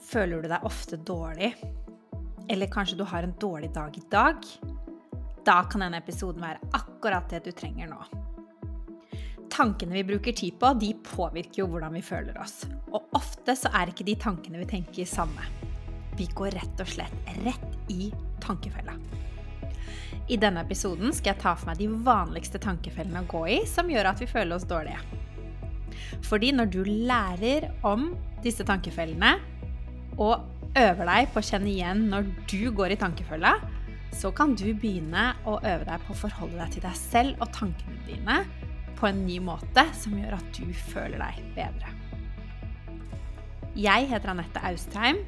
Føler du deg ofte dårlig? Eller kanskje du har en dårlig dag i dag? Da kan denne episoden være akkurat det du trenger nå. Tankene vi bruker tid på, de påvirker jo hvordan vi føler oss. Og ofte så er ikke de tankene vi tenker, samme. Vi går rett og slett rett i tankefella. I denne episoden skal jeg ta for meg de vanligste tankefellene å gå i som gjør at vi føler oss dårlige. Fordi når du lærer om disse tankefellene, og øver deg på å kjenne igjen når du går i tankefølge, så kan du begynne å øve deg på å forholde deg til deg selv og tankene dine på en ny måte som gjør at du føler deg bedre. Jeg heter Anette Austheim.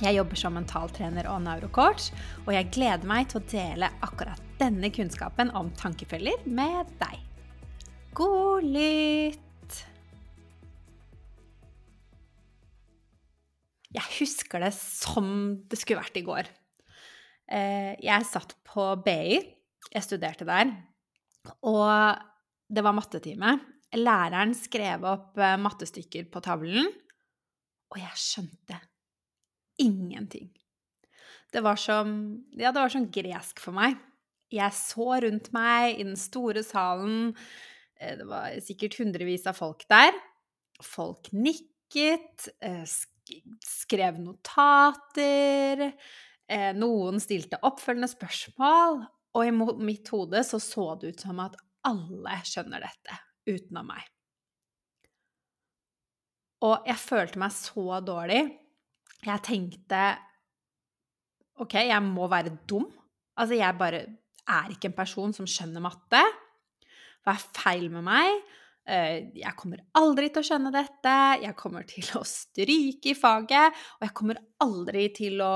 Jeg jobber som mentaltrener og neurocoach, og jeg gleder meg til å dele akkurat denne kunnskapen om tankefeller med deg. God lytt! Jeg husker det som det skulle vært i går. Eh, jeg satt på BI, jeg studerte der, og det var mattetime. Læreren skrev opp eh, mattestykker på tavlen, og jeg skjønte ingenting. Det var som Ja, det var sånn gresk for meg. Jeg så rundt meg i den store salen. Eh, det var sikkert hundrevis av folk der. Folk nikket, skrev notater. Eh, noen stilte oppfølgende spørsmål, og i mitt hode så, så det ut som at alle skjønner dette, utenom meg. Og jeg følte meg så dårlig. Jeg tenkte OK, jeg må være dum. Altså, jeg bare er ikke en person som skjønner matte. Hva er feil med meg? Eh, jeg kommer aldri til å skjønne dette, jeg kommer til å stryke i faget, og jeg kommer aldri til å,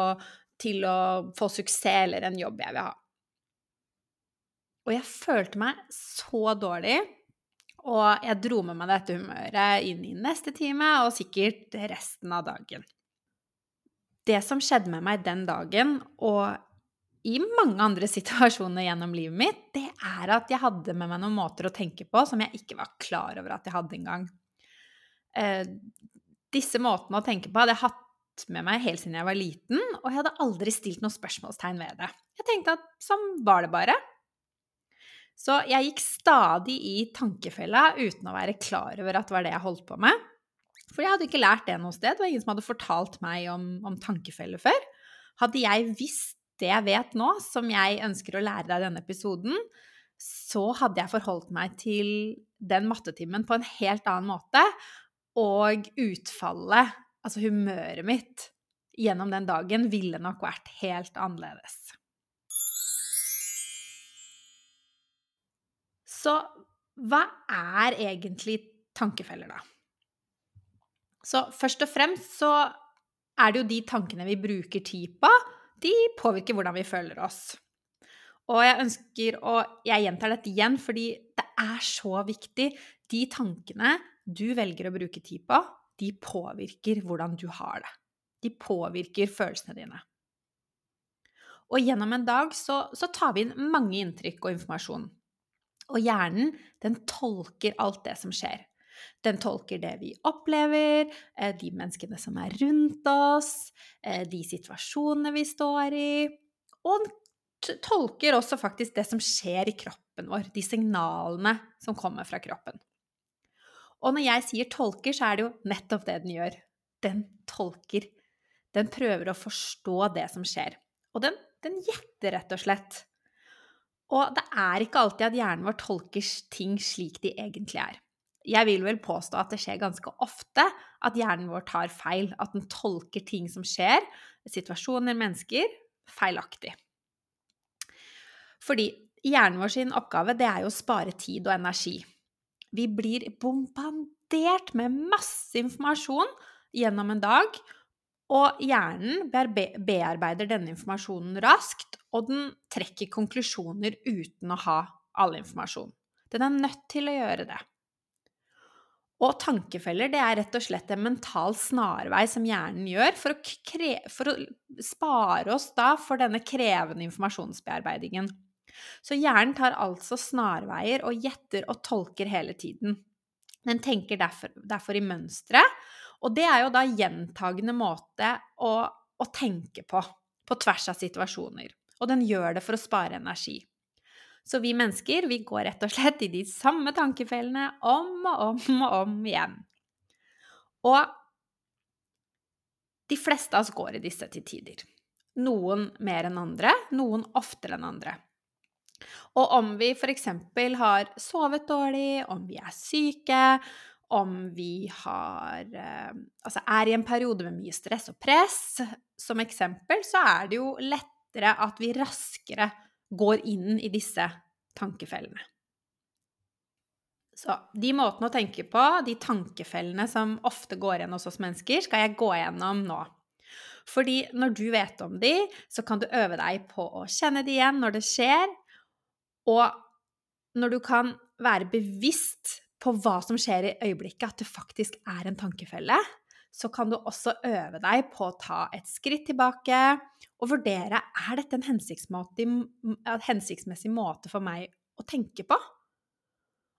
til å få suksess eller en jobb jeg vil ha. Og jeg følte meg så dårlig, og jeg dro med meg dette humøret inn i neste time og sikkert resten av dagen. Det som skjedde med meg den dagen, og i mange andre situasjoner gjennom livet mitt, det er at jeg hadde med meg noen måter å tenke på som jeg ikke var klar over at jeg hadde engang. Eh, disse måtene å tenke på hadde jeg hatt med meg helt siden jeg var liten, og jeg hadde aldri stilt noe spørsmålstegn ved det. Jeg tenkte at sånn var det bare. Så jeg gikk stadig i tankefella uten å være klar over at det var det jeg holdt på med. For jeg hadde ikke lært det noe sted. Det var ingen som hadde fortalt meg om, om tankefeller før. Hadde jeg visst det jeg vet nå, som jeg ønsker å lære deg i denne episoden, så hadde jeg forholdt meg til den mattetimen på en helt annen måte. Og utfallet, altså humøret mitt, gjennom den dagen ville nok vært helt annerledes. Så hva er egentlig tankefeller, da? Så først og fremst så er det jo de tankene vi bruker tid på, de påvirker hvordan vi føler oss. Og jeg ønsker å Jeg gjentar dette igjen fordi det er så viktig. De tankene du velger å bruke tid på, de påvirker hvordan du har det. De påvirker følelsene dine. Og gjennom en dag så, så tar vi inn mange inntrykk og informasjon. Og hjernen, den tolker alt det som skjer. Den tolker det vi opplever, eh, de menneskene som er rundt oss, eh, de situasjonene vi står i. Og den tolker også faktisk det som skjer i kroppen vår, de signalene som kommer fra kroppen. Og når jeg sier tolker, så er det jo nettopp det den gjør. Den tolker. Den prøver å forstå det som skjer. Og den, den gjetter, rett og slett. Og det er ikke alltid at hjernen vår tolker ting slik de egentlig er jeg vil vel påstå at det skjer ganske ofte at hjernen vår tar feil. At den tolker ting som skjer, situasjoner, mennesker, feilaktig. Fordi hjernen vår sin oppgave det er jo å spare tid og energi. Vi blir bombardert med masse informasjon gjennom en dag, og hjernen bearbeider denne informasjonen raskt, og den trekker konklusjoner uten å ha all informasjon. Den er nødt til å gjøre det. Og tankefeller det er rett og slett en mental snarvei som hjernen gjør for å, for å spare oss da for denne krevende informasjonsbearbeidingen. Så hjernen tar altså snarveier og gjetter og tolker hele tiden. Den tenker derfor, derfor i mønstre, Og det er jo da gjentagende måte å, å tenke på, på tvers av situasjoner. Og den gjør det for å spare energi. Så vi mennesker, vi går rett og slett i de samme tankefellene om og om og om igjen. Og de fleste av oss går i disse til tider. Noen mer enn andre, noen oftere enn andre. Og om vi f.eks. har sovet dårlig, om vi er syke, om vi har eh, Altså er i en periode med mye stress og press, som eksempel, så er det jo lettere at vi raskere går inn i disse tankefellene. Så de måtene å tenke på, de tankefellene som ofte går igjen hos oss mennesker, skal jeg gå gjennom nå. Fordi når du vet om de, så kan du øve deg på å kjenne de igjen når det skjer, og når du kan være bevisst på hva som skjer i øyeblikket, at det faktisk er en tankefelle, så kan du også øve deg på å ta et skritt tilbake og vurdere er dette en hensiktsmessig måte for meg å tenke på.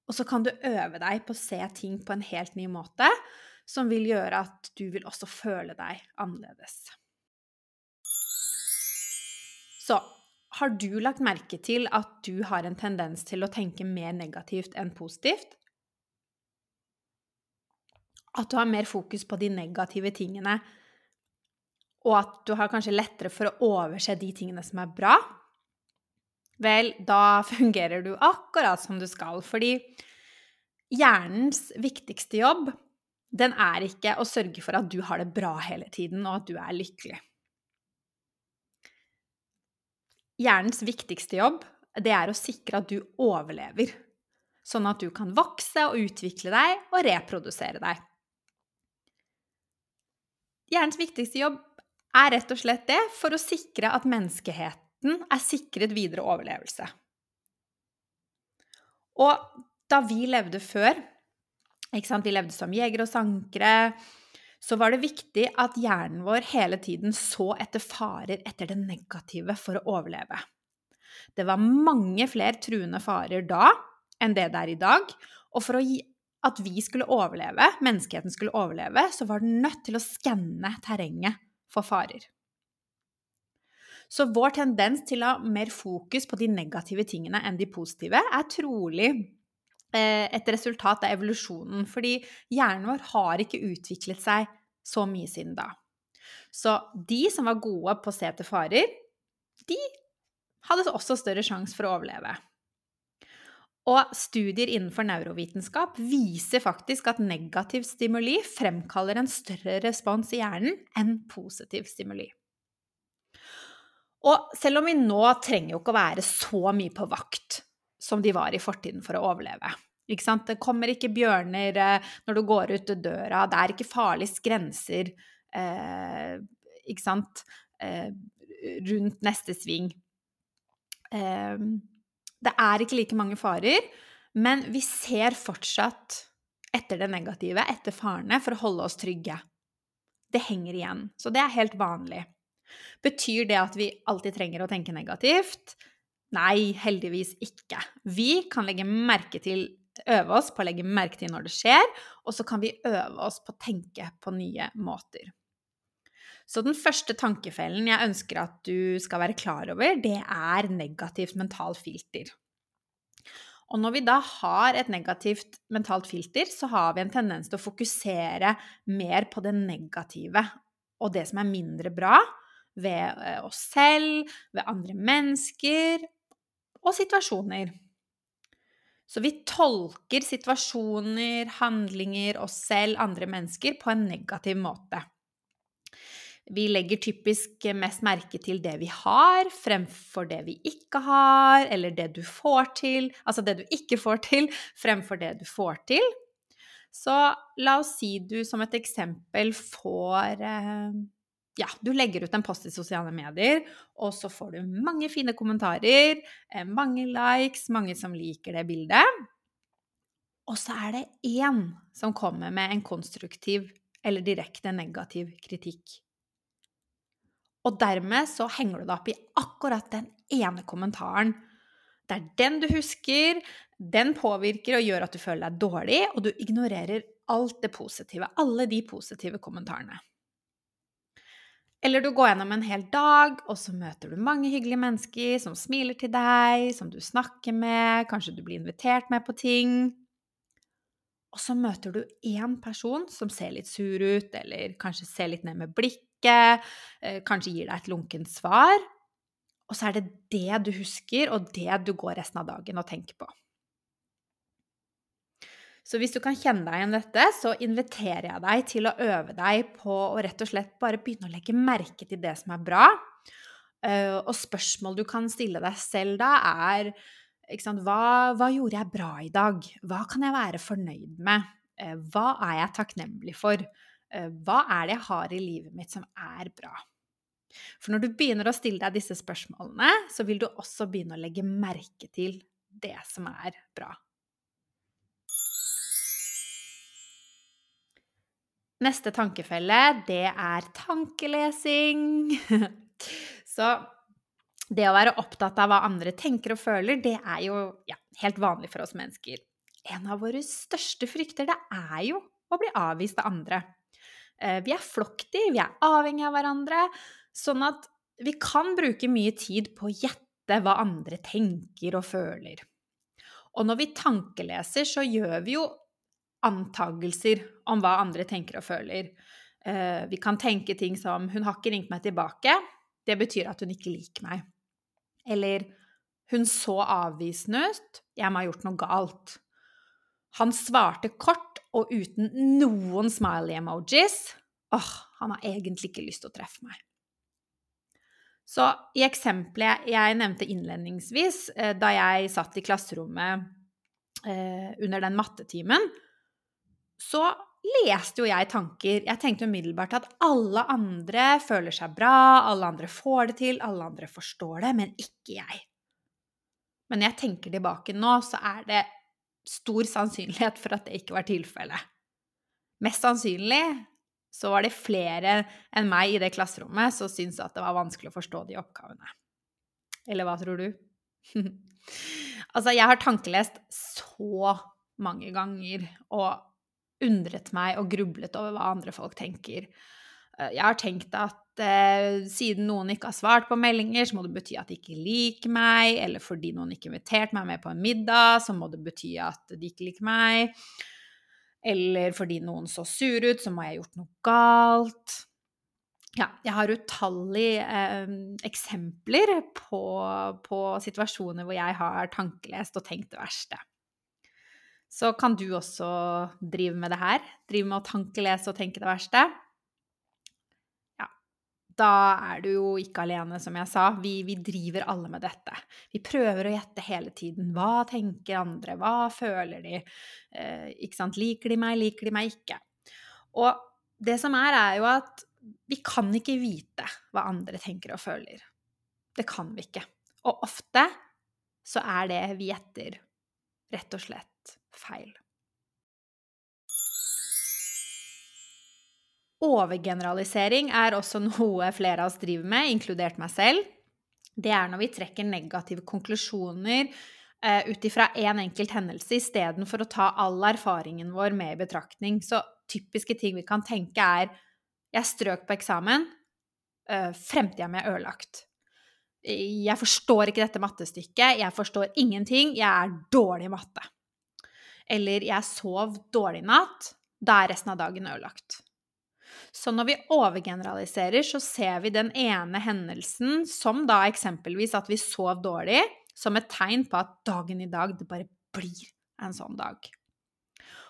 Og så kan du øve deg på å se ting på en helt ny måte, som vil gjøre at du vil også føle deg annerledes. Så har du lagt merke til at du har en tendens til å tenke mer negativt enn positivt? At du har mer fokus på de negative tingene, og at du har kanskje lettere for å overse de tingene som er bra? Vel, da fungerer du akkurat som du skal, fordi hjernens viktigste jobb den er ikke å sørge for at du har det bra hele tiden, og at du er lykkelig. Hjernens viktigste jobb, det er å sikre at du overlever, sånn at du kan vokse og utvikle deg og reprodusere deg. Hjernens viktigste jobb er rett og slett det for å sikre at menneskeheten er sikret videre overlevelse. Og da vi levde før, vi levde som jegere og sankere. Så var det viktig at hjernen vår hele tiden så etter farer etter det negative for å overleve. Det var mange flere truende farer da enn det det er i dag. Og for at vi skulle overleve, menneskeheten skulle overleve, så var den nødt til å skanne terrenget for farer. Så vår tendens til å ha mer fokus på de negative tingene enn de positive er trolig Eh, et resultat av evolusjonen. Fordi hjernen vår har ikke utviklet seg så mye siden da. Så de som var gode på å se etter farer, de hadde også større sjanse for å overleve. Og studier innenfor neurovitenskap viser faktisk at negativ stimuli fremkaller en større respons i hjernen enn positiv stimuli. Og selv om vi nå trenger jo ikke å være så mye på vakt som de var i fortiden for å overleve. Ikke sant? Det kommer ikke bjørner eh, når du går ut døra, det er ikke farlige grenser eh, ikke sant? Eh, rundt neste sving. Eh, det er ikke like mange farer, men vi ser fortsatt etter det negative, etter farene, for å holde oss trygge. Det henger igjen. Så det er helt vanlig. Betyr det at vi alltid trenger å tenke negativt? Nei, heldigvis ikke. Vi kan legge merke til øve oss på å legge merke til når det skjer, og så kan vi øve oss på å tenke på nye måter. Så den første tankefellen jeg ønsker at du skal være klar over, det er negativt mentalt filter. Og når vi da har et negativt mentalt filter, så har vi en tendens til å fokusere mer på det negative og det som er mindre bra ved eh, oss selv, ved andre mennesker og situasjoner. Så vi tolker situasjoner, handlinger, oss selv, andre mennesker på en negativ måte. Vi legger typisk mest merke til det vi har, fremfor det vi ikke har, eller det du får til, altså det du ikke får til, fremfor det du får til. Så la oss si du som et eksempel får eh, ja, du legger ut en post i sosiale medier, og så får du mange fine kommentarer, eh, mange likes, mange som liker det bildet. Og så er det én som kommer med en konstruktiv eller direkte negativ kritikk. Og dermed så henger du deg opp i akkurat den ene kommentaren. Det er den du husker, den påvirker og gjør at du føler deg dårlig, og du ignorerer alt det positive. Alle de positive kommentarene. Eller du går gjennom en hel dag, og så møter du mange hyggelige mennesker som smiler til deg, som du snakker med, kanskje du blir invitert med på ting. Og så møter du én person som ser litt sur ut, eller kanskje ser litt ned med blikket, eh, kanskje gir deg et lunkent svar. Og så er det det du husker, og det du går resten av dagen og tenker på. Så hvis du kan kjenne deg igjen dette, så inviterer jeg deg til å øve deg på å rett og slett bare begynne å legge merke til det som er bra. Eh, og spørsmål du kan stille deg selv da, er hva, hva, gjorde jeg bra i dag? Hva kan jeg være fornøyd med? Eh, hva er jeg takknemlig for? Eh, hva er det jeg har i livet mitt som er bra? For når du begynner å stille deg disse spørsmålene, så vil du også begynne å legge merke til det som er bra. Neste tankefelle, det er tankelesing. Så det å være opptatt av hva andre tenker og føler, det er jo ja, helt vanlig for oss mennesker. En av våre største frykter, det er jo å bli avvist av andre. Eh, vi er flokkdyr, vi er avhengig av hverandre, sånn at vi kan bruke mye tid på å gjette hva andre tenker og føler. Og når vi tankeleser, så gjør vi jo antagelser om hva andre tenker og føler. Eh, vi kan tenke ting som 'Hun har ikke ringt meg tilbake'. Det betyr at hun ikke liker meg. Eller 'Hun så avvisende ut'. Jeg må ha gjort noe galt. Han svarte kort og uten noen smiley-emojis. Åh, han har egentlig ikke lyst til å treffe meg. Så i eksempelet jeg nevnte innledningsvis, eh, da jeg satt i klasserommet eh, under den mattetimen, så leste jo jeg tanker. Jeg tenkte umiddelbart at alle andre føler seg bra, alle andre får det til, alle andre forstår det, men ikke jeg. Men når jeg tenker tilbake nå, så er det stor sannsynlighet for at det ikke var tilfellet. Mest sannsynlig så var det flere enn meg i det klasserommet som syntes at det var vanskelig å forstå de oppgavene. Eller hva tror du? altså, jeg har tankelest så mange ganger, og undret meg og grublet over hva andre folk tenker. Eh, jeg har tenkt at eh, siden noen ikke har svart på meldinger, så må det bety at de ikke liker meg, eller fordi noen ikke inviterte meg med på en middag, så må det bety at de ikke liker meg. Eller fordi noen så sur ut, så må jeg ha gjort noe galt. Ja, jeg har utallige eh, eksempler på, på situasjoner hvor jeg har tankelest og tenkt det verste. Så kan du også drive med det her. Drive med å tankelese og tenke det verste. Da er du jo ikke alene, som jeg sa. Vi, vi, driver alle med dette. Vi prøver å gjette hele tiden. Hva tenker andre? Hva føler de? Eh, ikke sant? Liker de meg? Liker de meg ikke? Og det som er, er jo at vi kan ikke vite hva andre tenker og føler. Det kan vi ikke. Og ofte så er det vi gjetter, rett og slett feil. Overgeneralisering er også noe flere av oss driver med, inkludert meg selv. Det er når vi trekker negative konklusjoner eh, ut ifra én en enkelt hendelse istedenfor å ta all erfaringen vår med i betraktning. Så typiske ting vi kan tenke, er jeg strøk på eksamen. eh, Fremtida mi er ødelagt. Jeg forstår ikke dette mattestykket. Jeg forstår ingenting. Jeg er dårlig i matte eller 'jeg sov dårlig i natt', da er resten av dagen ødelagt. Så når vi overgeneraliserer, så ser vi den ene hendelsen, som da eksempelvis at vi sov dårlig, som et tegn på at dagen i dag, det bare blir en sånn dag.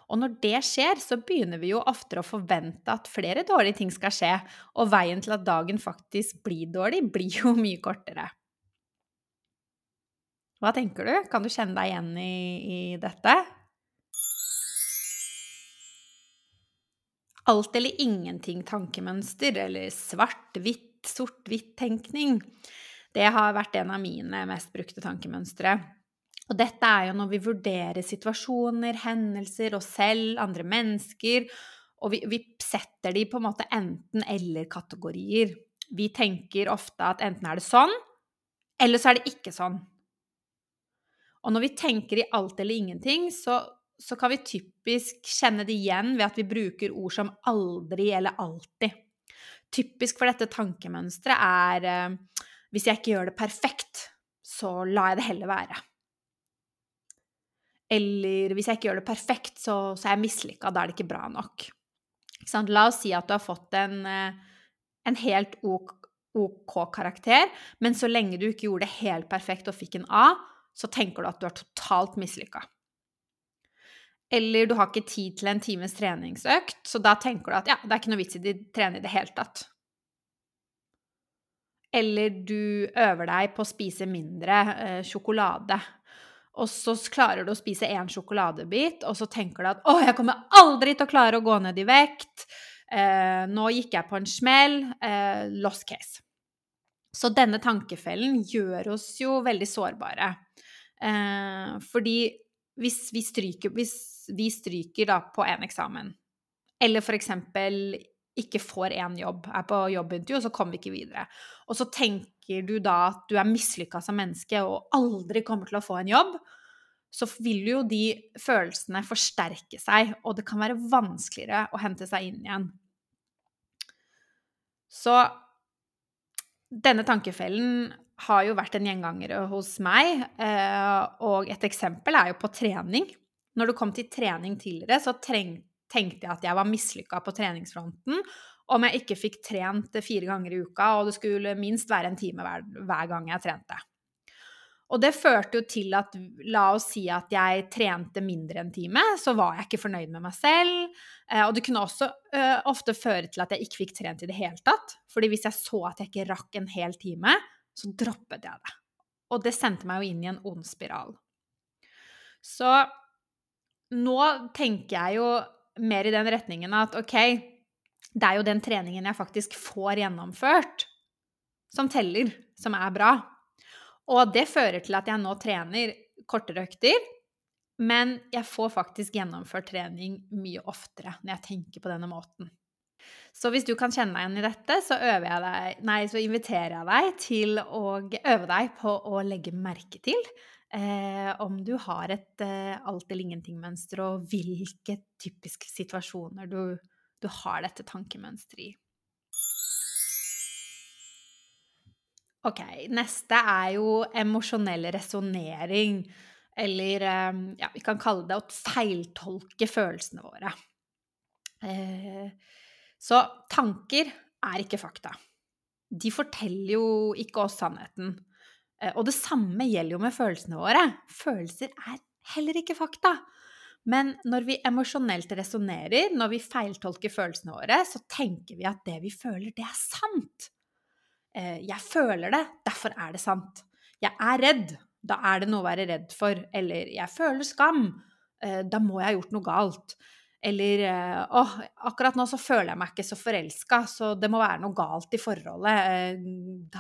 Og når det skjer, så begynner vi jo oftere å forvente at flere dårlige ting skal skje, og veien til at dagen faktisk blir dårlig, blir jo mye kortere. Hva tenker du? Kan du kjenne deg igjen i, i dette? Alt eller ingenting-tankemønster, eller svart-hvitt, sort-hvitt-tenkning, det har vært en av mine mest brukte tankemønstre. Og dette er jo når vi vurderer situasjoner, hendelser, oss selv, andre mennesker, og vi, vi setter de på en måte enten-eller-kategorier. Vi tenker ofte at enten er det sånn, eller så er det ikke sånn. Og når vi tenker i alt eller ingenting, så så kan vi typisk kjenne det igjen ved at vi bruker ord som aldri eller alltid. Typisk for dette tankemønsteret er eh, hvis jeg ikke gjør det perfekt, så lar jeg det heller være. Eller hvis jeg ikke gjør det perfekt, så, så er jeg mislykka. Da er det ikke bra nok. Ikke La oss si at du har fått en, eh, en helt OK karakter, men så lenge du ikke gjorde det helt perfekt og fikk en A, så tenker du at du er totalt mislykka. Eller du har ikke tid til en times treningsøkt, så da tenker du at ja, det er ikke noe vits i å trene i det hele tatt. Eller du øver deg på å spise mindre eh, sjokolade. Og så klarer du å spise én sjokoladebit, og så tenker du at 'Å, jeg kommer aldri til å klare å gå ned i vekt'. Eh, 'Nå gikk jeg på en smell'. Eh, lost case. Så denne tankefellen gjør oss jo veldig sårbare. Eh, fordi hvis vi stryker, hvis vi stryker da på en eksamen, eller eksempel ikke får én jobb, er på jobbintervju, og så kommer vi ikke videre. Og så tenker du da at du er mislykka som menneske og aldri kommer til å få en jobb, så vil jo de følelsene forsterke seg, og det kan være vanskeligere å hente seg inn igjen. Så denne tankefellen har jo vært en gjenganger hos meg, eh, og et eksempel er jo på trening. Når det kom til trening tidligere, så tenkte jeg at jeg var mislykka på treningsfronten om jeg ikke fikk trent fire ganger i uka, og det skulle minst være en time hver, hver gang jeg trente. Og det førte jo til at la oss si at jeg trente mindre en time, så var jeg ikke fornøyd med meg selv. Eh, og det kunne også uh, ofte føre til at jeg ikke fikk trent i det hele tatt. Fordi hvis jeg så at jeg ikke rakk en hel time, så droppet jeg det. Og det sendte meg jo inn i en ond spiral. Så nå tenker jeg jo mer i den retningen at ok, det er jo den treningen jeg faktisk får gjennomført, som teller, som er bra. Og det fører til at jeg nå trener kortere økter, men jeg får faktisk gjennomført trening mye oftere når jeg tenker på denne måten. Så hvis du kan kjenne deg igjen i dette, så, deg, nei, så inviterer jeg deg til å øve deg på å legge merke til eh, om du har et eh, alt eller ingenting-mønster, og hvilke typiske situasjoner du, du har dette tankemønsteret i. Ok, neste er jo emosjonell resonnering. Eller ehm, ja, vi kan kalle det å feiltolke følelsene våre. Eh, så tanker er ikke fakta. De forteller jo ikke oss sannheten. Eh, og det samme gjelder jo med følelsene våre. Følelser er heller ikke fakta. Men når vi emosjonelt resonnerer, når vi feiltolker følelsene våre, så tenker vi at det vi føler, det er sant. Eh, jeg føler det, derfor er det sant. Jeg er redd, da er det noe å være redd for. Eller jeg føler skam, eh, da må jeg ha gjort noe galt. Eller Å, åh, akkurat nå så føler jeg meg ikke så forelska, så det må være noe galt i forholdet.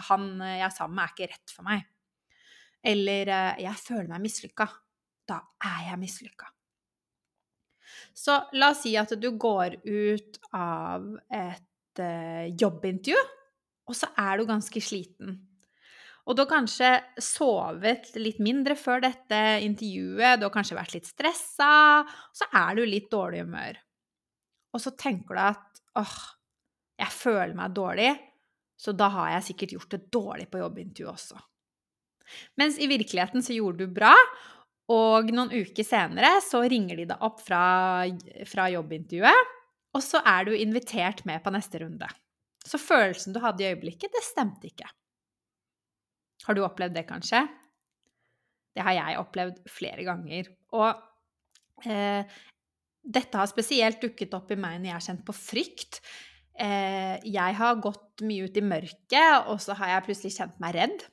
Han jeg er sammen med, er ikke rett for meg. Eller jeg føler meg mislykka. Da er jeg mislykka. Så la oss si at du går ut av et jobbintervju og så er du ganske sliten. Og du har kanskje sovet litt mindre før dette intervjuet, du har kanskje vært litt stressa, og så er du litt dårlig humør. Og så tenker du at åh, jeg føler meg dårlig, så da har jeg sikkert gjort det dårlig på jobbintervjuet også. Mens i virkeligheten så gjorde du bra, og noen uker senere så ringer de deg opp fra, fra jobbintervjuet, og så er du invitert med på neste runde. Så følelsen du hadde i øyeblikket, det stemte ikke. Har du opplevd det, kanskje? Det har jeg opplevd flere ganger. Og eh, dette har spesielt dukket opp i meg når jeg har kjent på frykt. Eh, jeg har gått mye ut i mørket, og så har jeg plutselig kjent meg redd.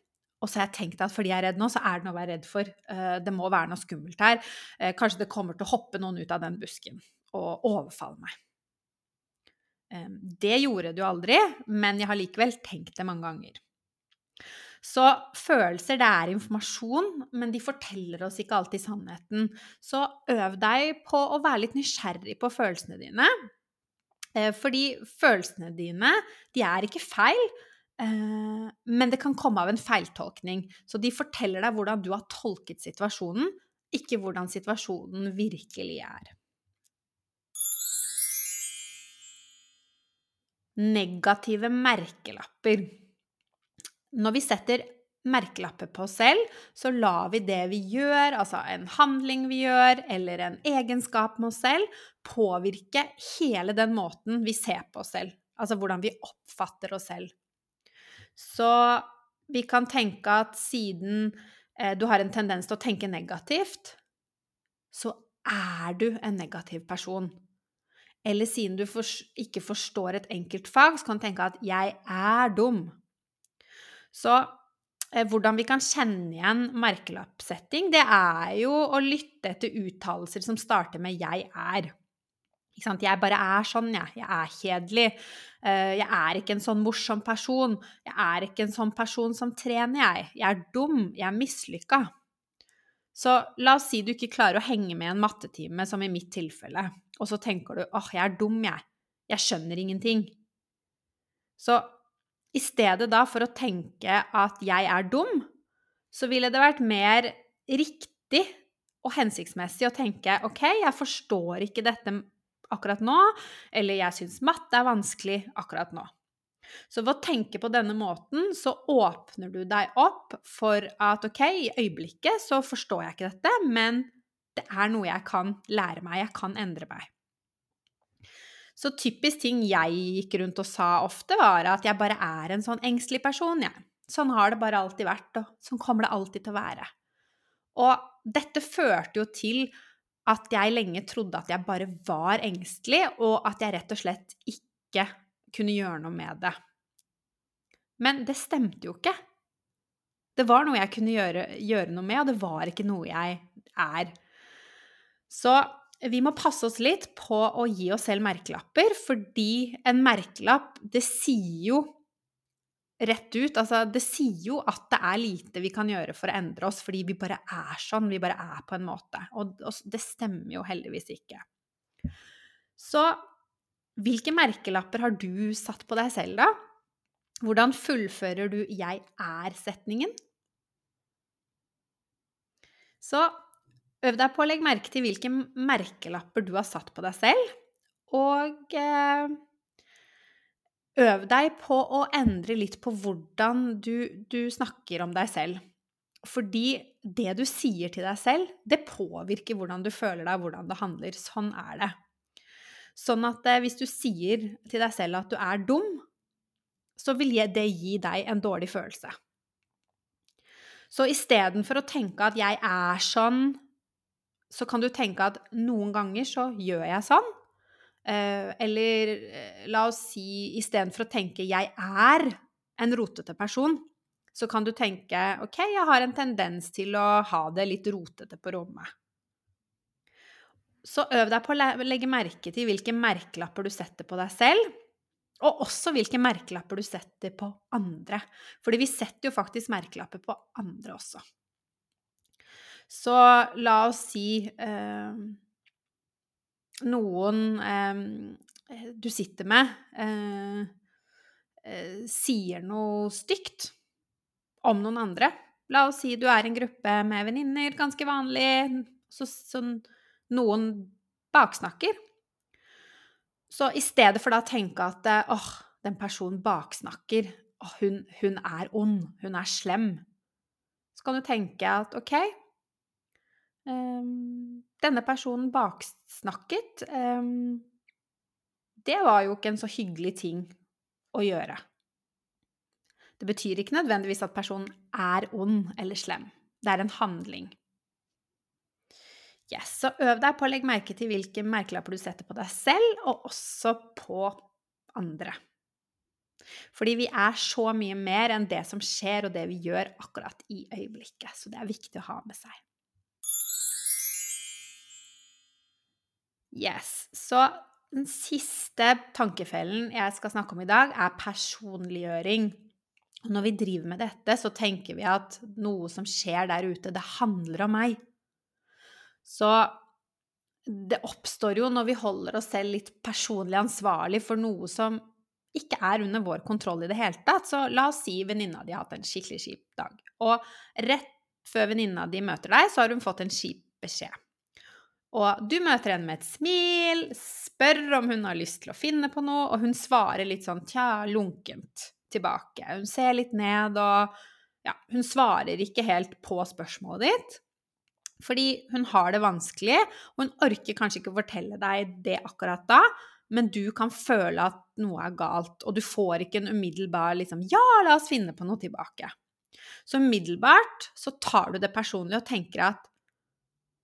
Og så har jeg tenkt at fordi jeg er redd nå, så er det noe å være redd for. Eh, det må være noe skummelt her. Eh, kanskje det kommer til å hoppe noen ut av den busken og overfalle meg. Det gjorde du aldri, men jeg har likevel tenkt det mange ganger. Så følelser, det er informasjon, men de forteller oss ikke alltid sannheten. Så øv deg på å være litt nysgjerrig på følelsene dine. Eh, fordi følelsene dine, de er ikke feil, eh, men det kan komme av en feiltolkning. Så de forteller deg hvordan du har tolket situasjonen, ikke hvordan situasjonen virkelig er. Negative merkelapper. Når vi setter merkelapper på oss selv, så lar vi det vi gjør, altså en handling vi gjør, eller en egenskap med oss selv, påvirke hele den måten vi ser på oss selv. Altså hvordan vi oppfatter oss selv. Så vi kan tenke at siden eh, du har en tendens til å tenke negativt, så er du en negativ person. Eller siden du for, ikke forstår et enkelt fag, så kan du tenke at 'jeg er dum'. Så eh, hvordan vi kan kjenne igjen merkelappsetting, det er jo å lytte etter uttalelser som starter med 'jeg er'. Jeg bare er sånn, jeg. Jeg er kjedelig. Eh, jeg er ikke en sånn morsom person. Jeg er ikke en sånn person som trener, jeg. Jeg er dum. Jeg er mislykka. Så la oss si du ikke klarer å henge med en mattetime, som i mitt tilfelle, og så tenker du 'åh, jeg er dum, jeg. Jeg skjønner ingenting'. Så i stedet da for å tenke at 'jeg er dum', så ville det vært mer riktig og hensiktsmessig å tenke 'ok, jeg forstår ikke dette akkurat nå', eller 'jeg syns matte er vanskelig akkurat nå'. Så ved å tenke på denne måten, så åpner du deg opp for at ok, i øyeblikket så forstår jeg ikke dette, men det er noe jeg kan lære meg, jeg kan endre meg. Så typisk ting jeg gikk rundt og sa ofte, var at jeg bare er en sånn engstelig person, jeg. Ja. Sånn har det bare alltid vært, og sånn kommer det alltid til å være. Og dette førte jo til at jeg lenge trodde at jeg bare var engstelig, og at jeg rett og slett ikke kunne gjøre noe med det. Men det stemte jo ikke. Det var noe jeg kunne gjøre, gjøre noe med, og det var ikke noe jeg er. Så vi må passe oss litt på å gi oss selv merkelapper, fordi en merkelapp, det sier jo rett ut Altså, det sier jo at det er lite vi kan gjøre for å endre oss, fordi vi bare er sånn, vi bare er på en måte. Og, og det stemmer jo heldigvis ikke. Så hvilke merkelapper har du satt på deg selv, da? Hvordan fullfører du 'jeg er'-setningen? Så øv deg på å legge merke til hvilke merkelapper du har satt på deg selv, og eh, øv deg på å endre litt på hvordan du, du snakker om deg selv. Fordi det du sier til deg selv, det påvirker hvordan du føler deg, hvordan det handler. Sånn er det. Sånn at eh, hvis du sier til deg selv at du er dum, så vil det gi deg en dårlig følelse. Så istedenfor å tenke at 'jeg er sånn', så kan du tenke at 'noen ganger så gjør jeg sånn'. Eh, eller eh, la oss si istedenfor å tenke 'jeg er en rotete person', så kan du tenke 'ok, jeg har en tendens til å ha det litt rotete på rommet'. Så øv deg på å legge merke til hvilke merkelapper du setter på deg selv, og også hvilke merkelapper du setter på andre. Fordi vi setter jo faktisk merkelapper på andre også. Så la oss si eh, noen eh, du sitter med, eh, eh sier noe stygt om noen andre. La oss si du er i en gruppe med venninner, ganske vanlig. Så, så noen baksnakker. Så i stedet for da å tenke at åh, den personen baksnakker, oh, hun, hun, er ond, hun er slem, så kan du tenke at ok Denne personen baksnakket. Um, det var jo ikke en så hyggelig ting å gjøre. Det betyr ikke nødvendigvis at personen er ond eller slem. Det er en handling. Yes, så øv deg på å legge merke til hvilke merkelapper du setter på deg selv, og også på andre. Fordi vi er så mye mer enn det som skjer, og det vi gjør akkurat i øyeblikket. Så det er viktig å ha med seg. Yes. Så den siste tankefellen jeg skal snakke om i dag, er personliggjøring. Når vi driver med dette, så tenker vi at noe som skjer der ute, det handler om meg. Så det oppstår jo når vi holder oss selv litt personlig ansvarlig for noe som ikke er under vår kontroll i det hele tatt. Så la oss si venninna di har hatt en skikkelig kjip dag. Og rett før venninna di møter deg, så har hun fått en kjip beskjed. Og du møter henne med et smil, spør om hun har lyst til å finne på noe, og hun svarer litt sånn tja, lunkent tilbake. Hun ser litt ned og ja, hun svarer ikke helt på spørsmålet ditt. Fordi hun har det vanskelig, og hun orker kanskje ikke fortelle deg det akkurat da, men du kan føle at noe er galt, og du får ikke en umiddelbar liksom, 'ja, la oss finne på noe tilbake'. Så umiddelbart så tar du det personlig og tenker at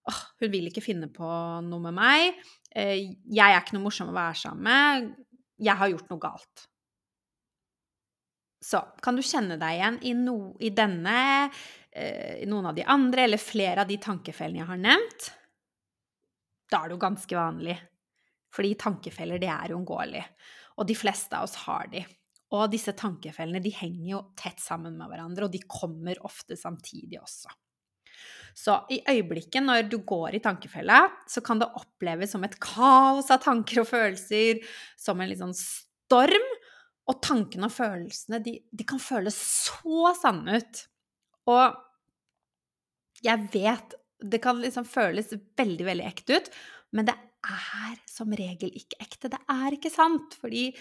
åh, hun vil ikke finne på noe med meg, eh, jeg er ikke noe morsom å være sammen med, jeg har gjort noe galt. Så kan du kjenne deg igjen i, no, i denne, eh, i noen av de andre, eller flere av de tankefellene jeg har nevnt? Da er det jo ganske vanlig. Fordi tankefeller, det er uunngåelig. Og de fleste av oss har de. Og disse tankefellene de henger jo tett sammen med hverandre, og de kommer ofte samtidig også. Så i øyeblikket når du går i tankefella, så kan det oppleves som et kaos av tanker og følelser, som en litt sånn storm. Og tankene og følelsene, de, de kan føles så sanne ut. Og jeg vet Det kan liksom føles veldig, veldig ekte ut, men det er som regel ikke ekte. Det er ikke sant. Fordi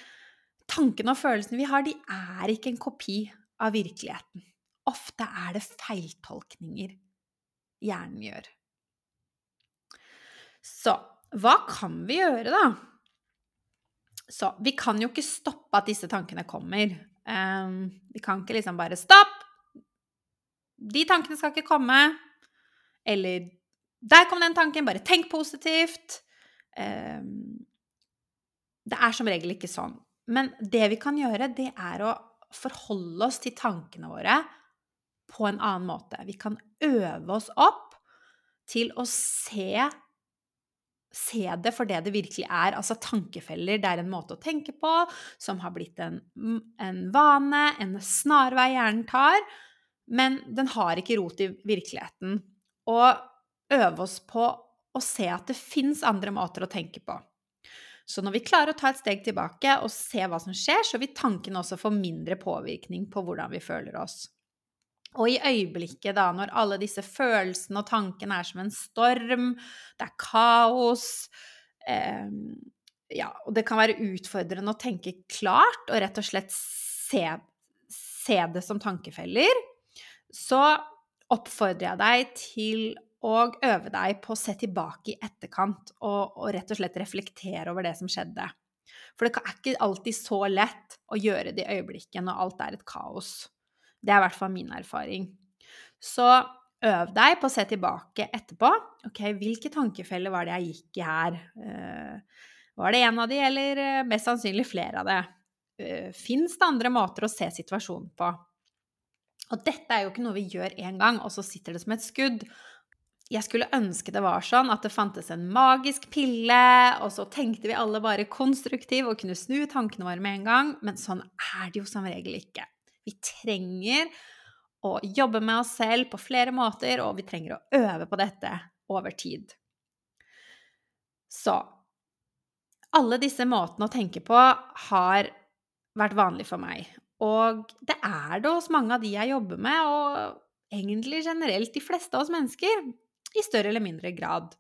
tankene og følelsene vi har, de er ikke en kopi av virkeligheten. Ofte er det feiltolkninger hjernen gjør. Så hva kan vi gjøre, da? Så vi kan jo ikke stoppe at disse tankene kommer. Um, vi kan ikke liksom bare Stopp! De tankene skal ikke komme. Eller Der kom den tanken, bare tenk positivt. Um, det er som regel ikke sånn. Men det vi kan gjøre, det er å forholde oss til tankene våre på en annen måte. Vi kan øve oss opp til å se se det for det det virkelig er. Altså tankefeller, det er en måte å tenke på som har blitt en, en vane, en snarvei hjernen tar, men den har ikke rot i virkeligheten. Og øve oss på å se at det fins andre måter å tenke på. Så når vi klarer å ta et steg tilbake og se hva som skjer, så vil tankene også få mindre påvirkning på hvordan vi føler oss. Og i øyeblikket, da, når alle disse følelsene og tankene er som en storm, det er kaos eh, Ja, og det kan være utfordrende å tenke klart og rett og slett se, se det som tankefeller, så oppfordrer jeg deg til å øve deg på å se tilbake i etterkant og, og rett og slett reflektere over det som skjedde. For det er ikke alltid så lett å gjøre det i øyeblikket når alt er et kaos. Det er i hvert fall min erfaring. Så øv deg på å se tilbake etterpå. Ok, hvilke tankefeller var det jeg gikk i her? Uh, var det en av de, eller uh, mest sannsynlig flere av det? Uh, Fins det andre måter å se situasjonen på? Og dette er jo ikke noe vi gjør én gang, og så sitter det som et skudd. Jeg skulle ønske det var sånn at det fantes en magisk pille, og så tenkte vi alle bare konstruktiv og kunne snu tankene våre med en gang, men sånn er det jo som regel ikke. Vi trenger å jobbe med oss selv på flere måter, og vi trenger å øve på dette over tid. Så alle disse måtene å tenke på har vært vanlig for meg. Og det er det hos mange av de jeg jobber med, og egentlig generelt de fleste av oss mennesker, i større eller mindre grad.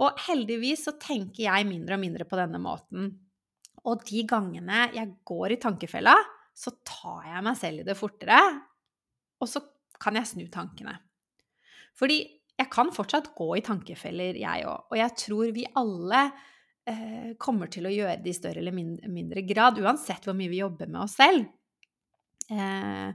Og heldigvis så tenker jeg mindre og mindre på denne måten. Og de gangene jeg går i tankefella, så tar jeg meg selv i det fortere, og så kan jeg snu tankene. Fordi jeg kan fortsatt gå i tankefeller, jeg òg. Og jeg tror vi alle eh, kommer til å gjøre det i større eller mindre, grad, uansett hvor mye vi jobber med oss selv. Eh,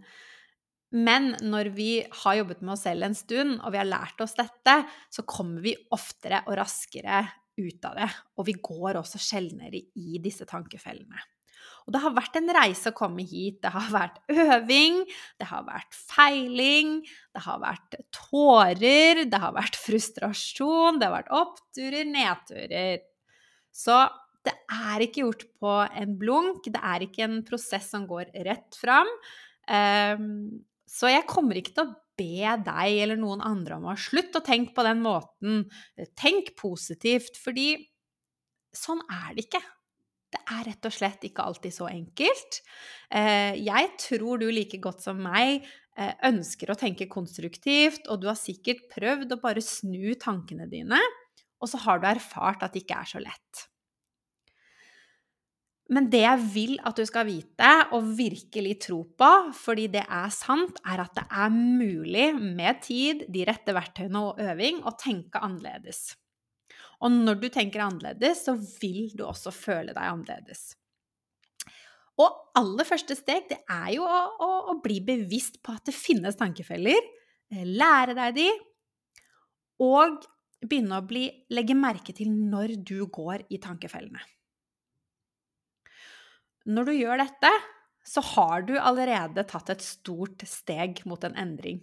men når vi har jobbet med oss selv en stund, og vi har lært oss dette, så kommer vi oftere og raskere ut av det. Og vi går også sjeldnere i disse tankefellene. Og det har vært en reise å komme hit. Det har vært øving, det har vært feiling, det har vært tårer, det har vært frustrasjon, det har vært oppturer, nedturer. Så det er ikke gjort på en blunk, det er ikke en prosess som går rett fram. Ehm, så jeg kommer ikke til å be deg eller noen andre om å slutte å tenke på den måten. Tenk positivt, fordi sånn er det ikke. Det er rett og slett ikke alltid så enkelt. Eh, jeg tror du like godt som meg eh, ønsker å tenke konstruktivt, og du har sikkert prøvd å bare snu tankene dine, og så har du erfart at det ikke er så lett. Men det jeg vil at du skal vite og virkelig tro på, fordi det er sant, er at det er mulig med tid, de rette verktøyene og øving å tenke annerledes. Og når du tenker annerledes, så vil du også føle deg annerledes. Og aller første steg det er jo å, å, å bli bevisst på at det finnes tankefeller. Eh, lære deg de, og begynne å bli, legge merke til når du går i tankefellene. Når du gjør dette, så har du allerede tatt et stort steg mot en endring.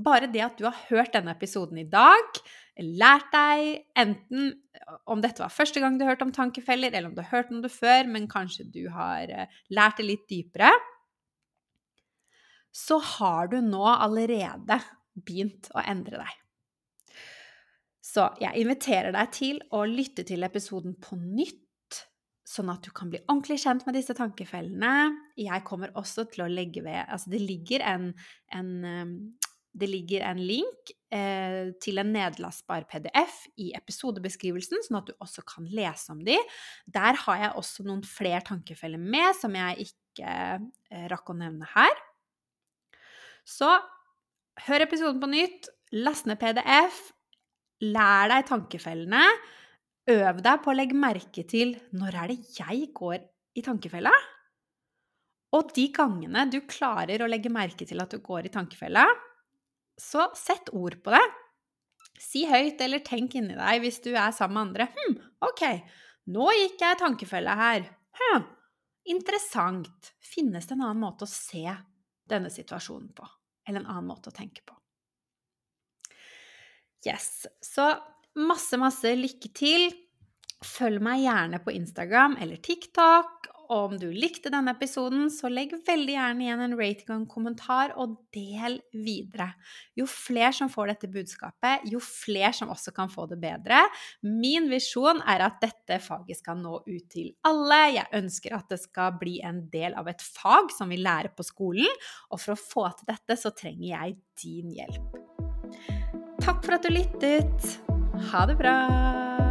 Bare det at du har hørt denne episoden i dag, lært deg enten om dette var første gang du hørte om tankefeller, eller om du har hørt om det før, men kanskje du har eh, lært det litt dypere, så har du nå allerede begynt å endre deg. Så jeg inviterer deg til å lytte til episoden på nytt, sånn at du kan bli ordentlig kjent med disse tankefellene. Jeg kommer også til å legge ved Altså, det ligger en, en eh, det ligger en link eh, til en nedlastbar PDF i episodebeskrivelsen, sånn at du også kan lese om de. Der har jeg også noen flere tankefeller med som jeg ikke eh, rakk å nevne her. Så hør episoden på nytt, last ned PDF, lær deg tankefellene. Øv deg på å legge merke til når er det jeg går i tankefella? Og de gangene du klarer å legge merke til at du går i tankefella, så sett ord på det. Si høyt eller tenk inni deg hvis du er sammen med andre. Hm, ok, nå gikk jeg tankefelle her. Hm, interessant. Finnes det en annen måte å se denne situasjonen på? Eller en annen måte å tenke på? Yes. Så masse, masse lykke til. Følg meg gjerne på Instagram eller TikTok om du likte denne episoden, så legg veldig gjerne igjen en rating og en kommentar, og del videre. Jo flere som får dette budskapet, jo flere som også kan få det bedre. Min visjon er at dette faget skal nå ut til alle. Jeg ønsker at det skal bli en del av et fag som vi lærer på skolen, og for å få til dette, så trenger jeg din hjelp. Takk for at du lyttet. Ha det bra!